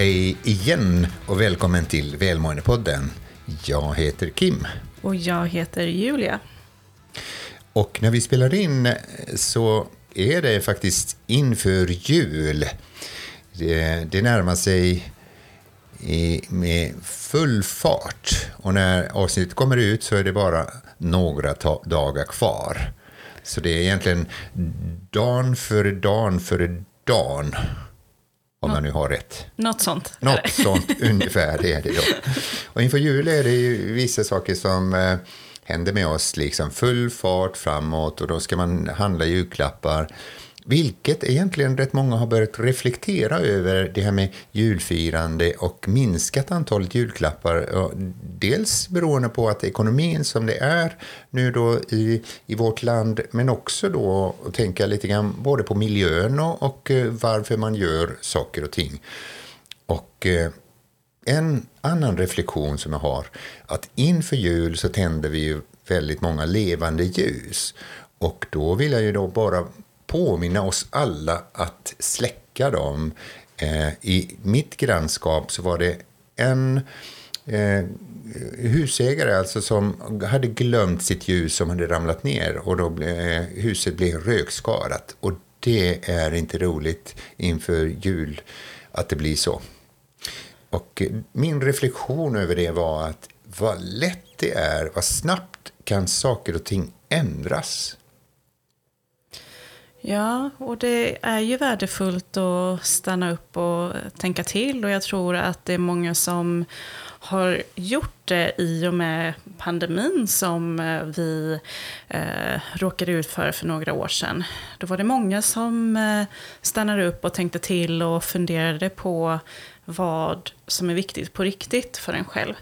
Hej igen och välkommen till Välmåendepodden. Jag heter Kim. Och jag heter Julia. Och när vi spelar in så är det faktiskt inför jul. Det, det närmar sig i, med full fart. Och när avsnittet kommer ut så är det bara några dagar kvar. Så det är egentligen dan före dan före dan. Om jag nu har rätt. Något sånt. Något sånt ungefär det är det då. Och inför jul är det ju vissa saker som eh, händer med oss. Liksom full fart framåt och då ska man handla julklappar. Vilket egentligen rätt många har börjat reflektera över det här med julfirande och minskat antalet julklappar. Dels beroende på att ekonomin som det är nu då i, i vårt land men också då att tänka lite grann både på miljön och, och eh, varför man gör saker och ting. Och eh, en annan reflektion som jag har att inför jul så tänder vi ju väldigt många levande ljus. Och då vill jag ju då bara påminna oss alla att släcka dem. Eh, I mitt grannskap så var det en eh, husägare alltså som hade glömt sitt ljus som hade ramlat ner och då ble, eh, huset blev rökskadat. Och det är inte roligt inför jul att det blir så. Och min reflektion över det var att vad lätt det är, vad snabbt kan saker och ting ändras. Ja, och det är ju värdefullt att stanna upp och tänka till. Och jag tror att det är många som har gjort det i och med pandemin som eh, vi eh, råkade ut för för några år sedan. Då var det många som eh, stannade upp och tänkte till och funderade på vad som är viktigt på riktigt för en själv.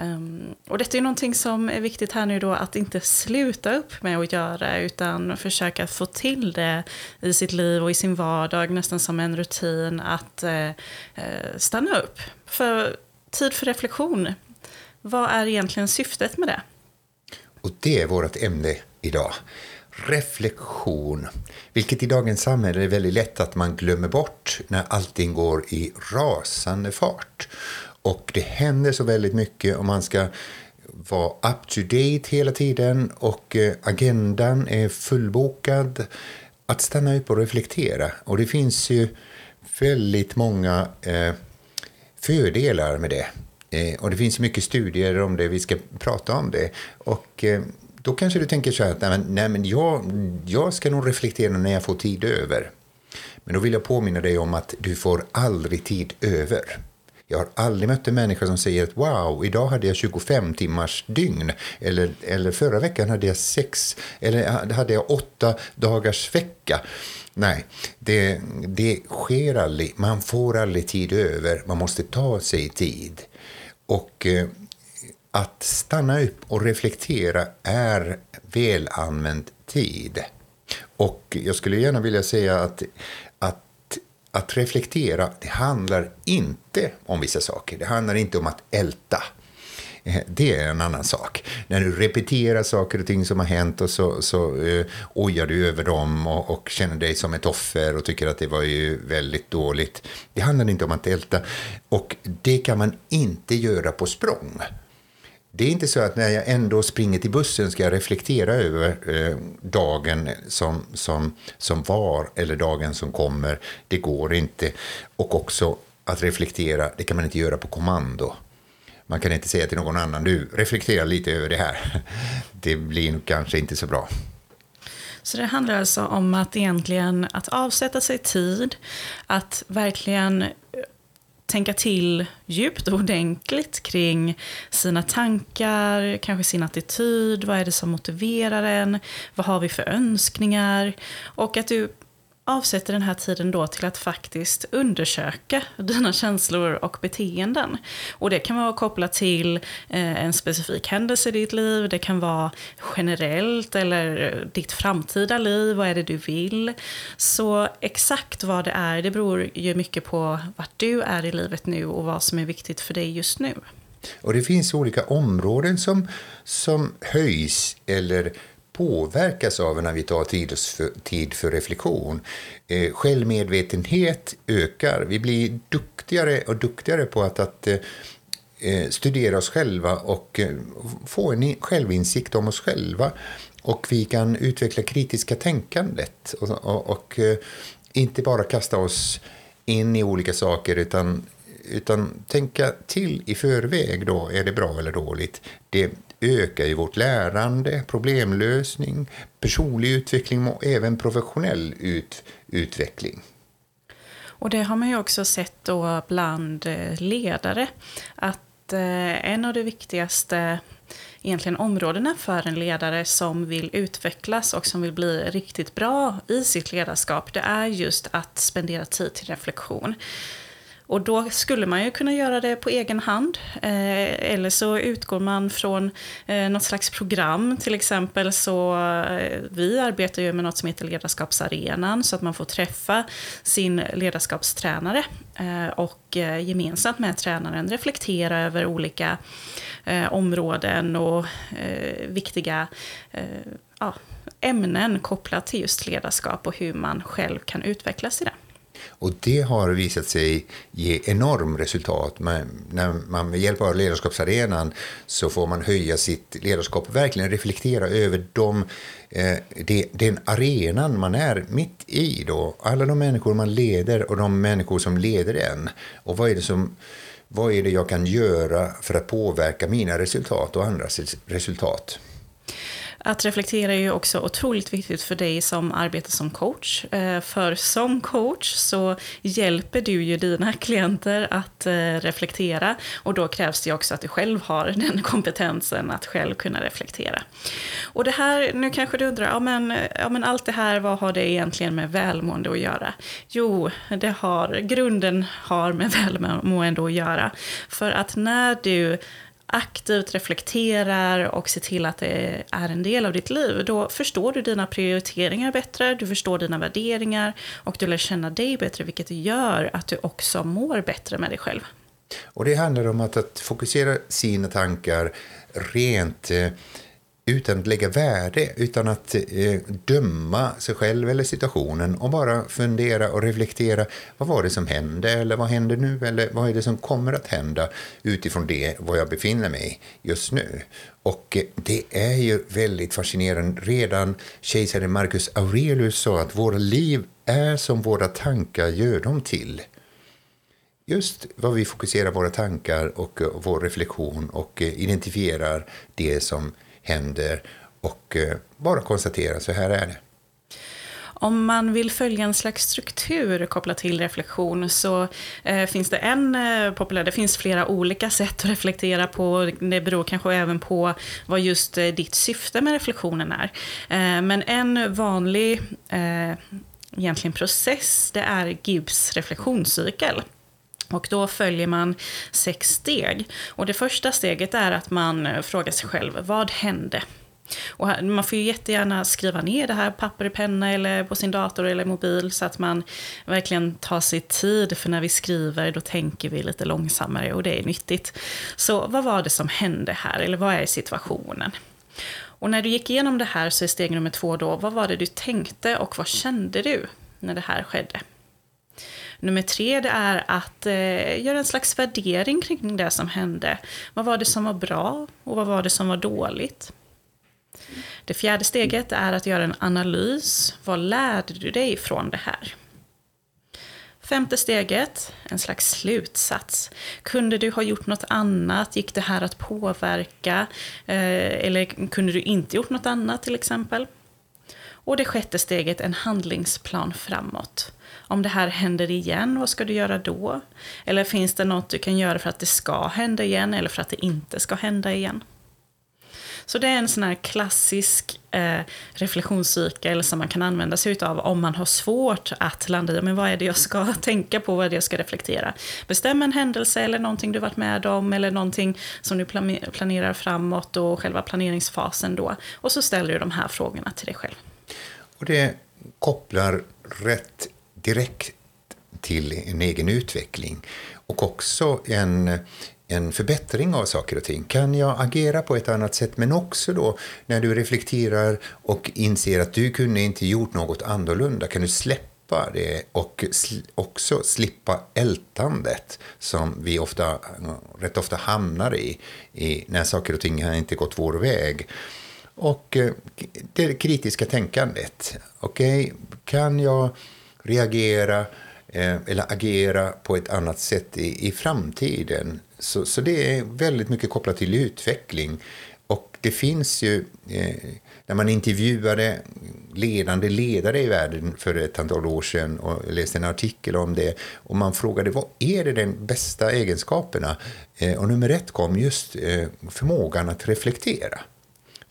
Um, och detta är någonting som är viktigt här nu då att inte sluta upp med att göra utan försöka få till det i sitt liv och i sin vardag nästan som en rutin att uh, stanna upp. För tid för reflektion, vad är egentligen syftet med det? Och det är vårt ämne idag reflektion, vilket i dagens samhälle är väldigt lätt att man glömmer bort när allting går i rasande fart. Och det händer så väldigt mycket och man ska vara up to date hela tiden och eh, agendan är fullbokad. Att stanna upp och reflektera. Och det finns ju väldigt många eh, fördelar med det. Eh, och det finns mycket studier om det, vi ska prata om det. Och eh, då kanske du tänker så här att nej, men, nej, men jag, jag ska nog reflektera när jag får tid över. Men då vill jag påminna dig om att du får aldrig tid över. Jag har aldrig mött en människa som säger att wow, idag hade jag 25 timmars dygn. Eller, eller förra veckan hade jag sex, eller hade jag åtta dagars vecka. Nej, det, det sker aldrig. Man får aldrig tid över. Man måste ta sig tid. Och eh, att stanna upp och reflektera är välanvänd tid. Och jag skulle gärna vilja säga att, att, att reflektera, det handlar inte om vissa saker. Det handlar inte om att älta. Eh, det är en annan sak. När du repeterar saker och ting som har hänt och så, så uh, ojar du över dem och, och, känner dig som ett offer och tycker att det var ju väldigt dåligt. Det handlar inte om att älta. Och det kan man inte göra på språng. Det är inte så att när jag ändå springer till bussen ska jag reflektera över eh, dagen som, som, som var eller dagen som kommer. Det går inte. Och också att reflektera, det kan man inte göra på kommando. Man kan inte säga till någon annan, du reflektera lite över det här. Det blir nog kanske inte så bra. Så det handlar alltså om att egentligen att avsätta sig tid, att verkligen tänka till djupt och ordentligt kring sina tankar, kanske sin attityd, vad är det som motiverar en, vad har vi för önskningar? Och att du avsätter den här tiden då till att faktiskt undersöka dina känslor och beteenden. Och det kan vara kopplat till eh, en specifik händelse i ditt liv, det kan vara generellt eller ditt framtida liv, vad är det du vill? Så exakt vad det är, det beror ju mycket på vart du är i livet nu och vad som är viktigt för dig just nu. Och det finns olika områden som, som höjs eller påverkas av när vi tar tid för, tid för reflektion. Eh, självmedvetenhet ökar. Vi blir duktigare och duktigare på att, att eh, eh studera oss själva och eh, få en självinsikt om oss själva. Och vi kan utveckla kritiska tänkandet och, och, och eh, inte bara kasta oss in i olika saker utan, utan tänka till i förväg. då Är det bra eller dåligt? Det ökar ju vårt lärande, problemlösning, personlig utveckling och även professionell ut, utveckling. Och det har man ju också sett då bland eh, ledare. Att eh, en av de viktigaste egentligen områdena för en ledare som vill utvecklas och som vill bli riktigt bra i sitt ledarskap, det är just att spendera tid till reflektion. Och då skulle man ju kunna göra det på egen hand. Eh, eller så utgår man från eh, något slags program. Till exempel så eh, vi arbetar ju med något som heter Ledarskapsarenan så att man får träffa sin ledarskapstränare eh, och eh, gemensamt med tränaren reflektera över olika eh, områden och eh, viktiga eh, ja, ämnen kopplat till just ledarskap och hur man själv kan utvecklas i det. Och det har visat sig ge enorm resultat. Man, när man med hjälp av ledarskapsarenan så får man höja sitt ledarskap, och verkligen reflektera över de, eh, de, den arenan man är mitt i. Då. Alla de människor man leder och de människor som leder en. Och vad är det som vad är det jag kan göra för att påverka mina resultat och andras resultat? Att reflektera är ju också otroligt viktigt för dig som arbetar som coach. Eh, för som coach så hjälper du ju dina klienter att eh, reflektera och då krävs det också att du själv har den kompetensen att själv kunna reflektera. Och det här, nu kanske du undrar, ja men, ja men allt det här, vad har det egentligen med välmående att göra? Jo, det har, grunden har med välmående att göra. För att när du aktivt reflekterar och ser till att det är en del av ditt liv, då förstår du dina prioriteringar bättre, du förstår dina värderingar och du lär känna dig bättre, vilket gör att du också mår bättre med dig själv. Och det handlar om att, att fokusera sina tankar rent eh, utan att lägga värde, utan att eh, döma sig själv eller situationen och bara fundera och reflektera. Vad var det som hände? Eller vad händer nu? Eller vad är det som kommer att hända utifrån det, var jag befinner mig just nu? Och eh, det är ju väldigt fascinerande. Redan kejsare Marcus Aurelius sa att våra liv är som våra tankar gör dem till just vad vi fokuserar våra tankar och, och vår reflektion och eh, identifierar det som händer och eh, bara konstatera så här är det. Om man vill följa en slags struktur kopplat till reflektion så eh, finns det en eh, populär, det finns flera olika sätt att reflektera på. Det beror kanske även på vad just eh, ditt syfte med reflektionen är. Eh, men en vanlig eh, egentligen process, det är Gibbs reflektionscykel. Och då följer man sex steg. Och det första steget är att man frågar sig själv, vad hände? Och man får ju jättegärna skriva ner det här papper och penna eller på sin dator eller mobil så att man verkligen tar sig tid. För när vi skriver då tänker vi lite långsammare och det är nyttigt. Så vad var det som hände här? Eller vad är situationen? Och när du gick igenom det här så är steg nummer två då, vad var det du tänkte och vad kände du när det här skedde? Nummer tre det är att eh, göra en slags värdering kring det som hände. Vad var det som var bra och vad var det som var dåligt? Det fjärde steget är att göra en analys. Vad lärde du dig från det här? Femte steget, en slags slutsats. Kunde du ha gjort något annat? Gick det här att påverka? Eh, eller kunde du inte gjort något annat till exempel? Och det sjätte steget, en handlingsplan framåt. Om det här händer igen, vad ska du göra då? Eller finns det något du kan göra för att det ska hända igen eller för att det inte ska hända igen? Så det är en sån här klassisk eh, reflektionscykel som man kan använda sig av om man har svårt att landa i men vad är det jag ska tänka på, vad är det jag ska reflektera. Bestäm en händelse eller någonting du varit med om eller någonting som du planerar framåt och själva planeringsfasen då. Och så ställer du de här frågorna till dig själv. Och det kopplar rätt direkt till en egen utveckling och också en, en förbättring av saker och ting? Kan jag agera på ett annat sätt? Men också då när du reflekterar och inser att du kunde inte gjort något annorlunda, kan du släppa det och också slippa ältandet som vi ofta, rätt ofta hamnar i, i när saker och ting har inte gått vår väg. Och eh, det kritiska tänkandet. Okej, okay, kan jag reagera eh, eller agera på ett annat sätt i, i framtiden? Så, så det är väldigt mycket kopplat till utveckling. Och det finns ju, eh, när man intervjuade ledande ledare i världen för ett antal år sedan och läste en artikel om det och man frågade vad är det den bästa egenskaperna? Eh, och nummer ett kom just eh, förmågan att reflektera.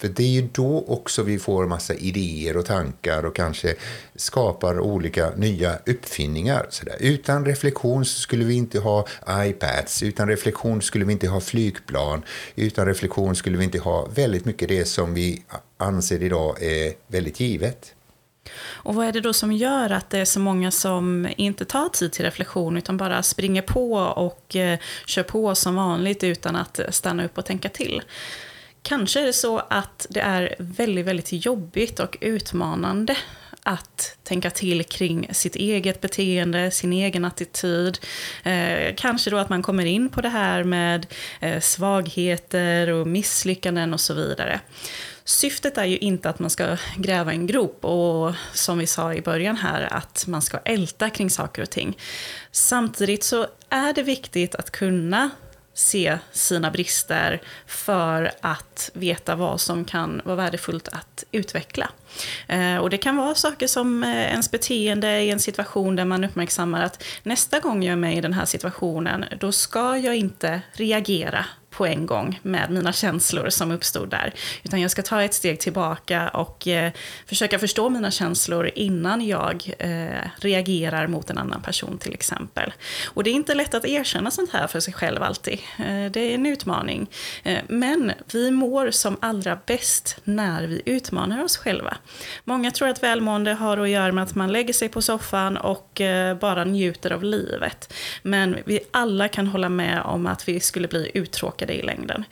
För det är ju då också vi får massa idéer och tankar och kanske skapar olika nya uppfinningar. Så där. Utan reflektion skulle vi inte ha iPads, utan reflektion skulle vi inte ha flygplan, utan reflektion skulle vi inte ha väldigt mycket det som vi anser idag är väldigt givet. Och vad är det då som gör att det är så många som inte tar tid till reflektion utan bara springer på och eh, kör på som vanligt utan att stanna upp och tänka till? Kanske är det så att det är väldigt, väldigt jobbigt och utmanande att tänka till kring sitt eget beteende, sin egen attityd. Eh, kanske då att man kommer in på det här med eh, svagheter och misslyckanden och så vidare. Syftet är ju inte att man ska gräva en grop och som vi sa i början här, att man ska älta kring saker och ting. Samtidigt så är det viktigt att kunna se sina brister för att veta vad som kan vara värdefullt att utveckla. Eh, och det kan vara saker som eh, ens beteende i en situation där man uppmärksammar att nästa gång jag är med i den här situationen, då ska jag inte reagera på en gång med mina känslor som uppstod där. Utan jag ska ta ett steg tillbaka och eh, försöka förstå mina känslor innan jag eh, reagerar mot en annan person till exempel. Och det är inte lätt att erkänna sånt här för sig själv alltid. Eh, det är en utmaning. Eh, men vi mår som allra bäst när vi utmanar oss själva. Många tror att välmående har att göra med att man lägger sig på soffan och eh, bara njuter av livet. Men vi alla kan hålla med om att vi skulle bli uttråkade det i längden.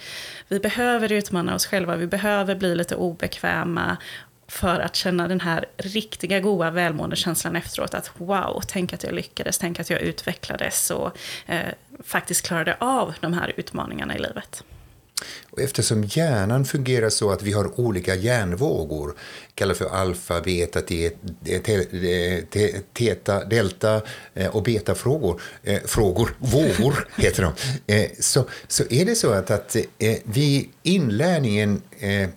Vi behöver utmana oss själva, vi behöver bli lite obekväma för att känna den här riktiga goa välmåendekänslan efteråt. Att wow, tänk att jag lyckades, tänk att jag utvecklades och eh, faktiskt klarade av de här utmaningarna i livet. Och eftersom hjärnan fungerar så att vi har olika hjärnvågor, kallas för alfa, beta, teta, delta eh, och betafrågor, eh, frågor, vågor heter de, eh, så, så är det så att, att vi, inlärningen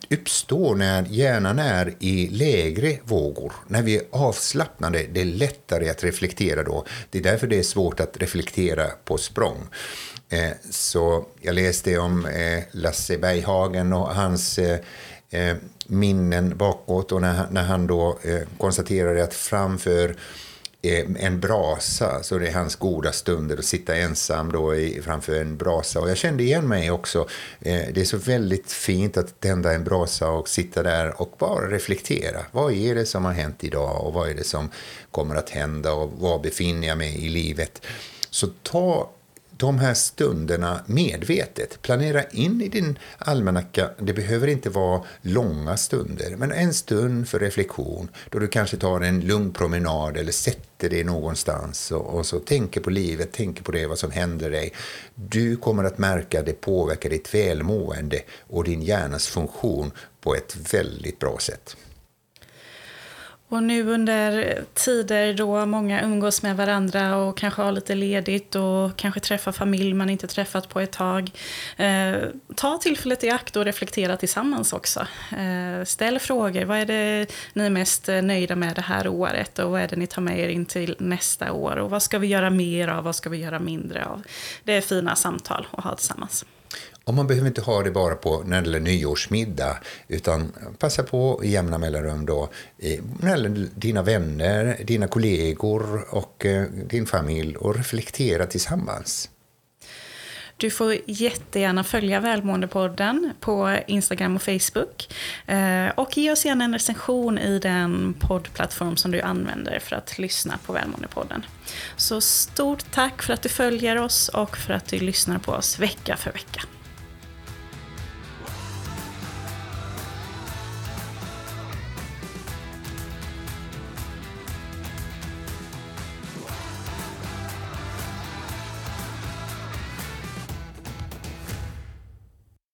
uppstår när hjärnan är i lägre vågor. När vi är avslappnade, det är lättare att reflektera då. Det är därför det är svårt att reflektera på språng. Eh, så jag läste om eh, Lasse Berghagen och hans eh, eh minnen bakåt och när, när han då eh, konstaterade att framför eh, en brasa, så det är hans goda stunder att sitta ensam då i, framför en brasa. Och jag kände igen mig också. Det är så väldigt fint att tända en brasa och sitta där och bara reflektera. Vad är det som har hänt idag och vad är det som kommer att hända och var befinner jag mig i livet? Så ta de här stunderna medvetet. Planera in i din almanacka. Det behöver inte vara långa stunder, men en stund för reflektion då du kanske tar en lugn promenad eller sätter dig någonstans och, och så tänker på livet, tänker på det, vad som händer dig. Du kommer att märka att det påverkar ditt välmående och din hjärnas funktion på ett väldigt bra sätt. Och nu under tider då många umgås med varandra och kanske har lite ledigt och kanske träffar familj man inte träffat på ett tag. Eh, ta tillfället i akt och reflektera tillsammans också. Eh, ställ frågor. Vad är det ni är mest eh, nöjda med det här året och vad är det ni tar med er in till nästa år? Och vad ska vi göra mer av? Vad ska vi göra mindre av? Det är fina samtal att ha tillsammans. Och man behöver inte ha det bara på när det gäller nyårsmiddag, utan passa på i jämna mellanrum då, när det gäller dina vänner, dina kollegor och eh, din familj och reflektera tillsammans. Du får jättegärna följa Välmåendepodden på Instagram och Facebook. Eh, och ge oss gärna en recension i den poddplattform som du använder för att lyssna på Välmåendepodden. Så stort tack för att du följer oss och för att du lyssnar på oss vecka för vecka.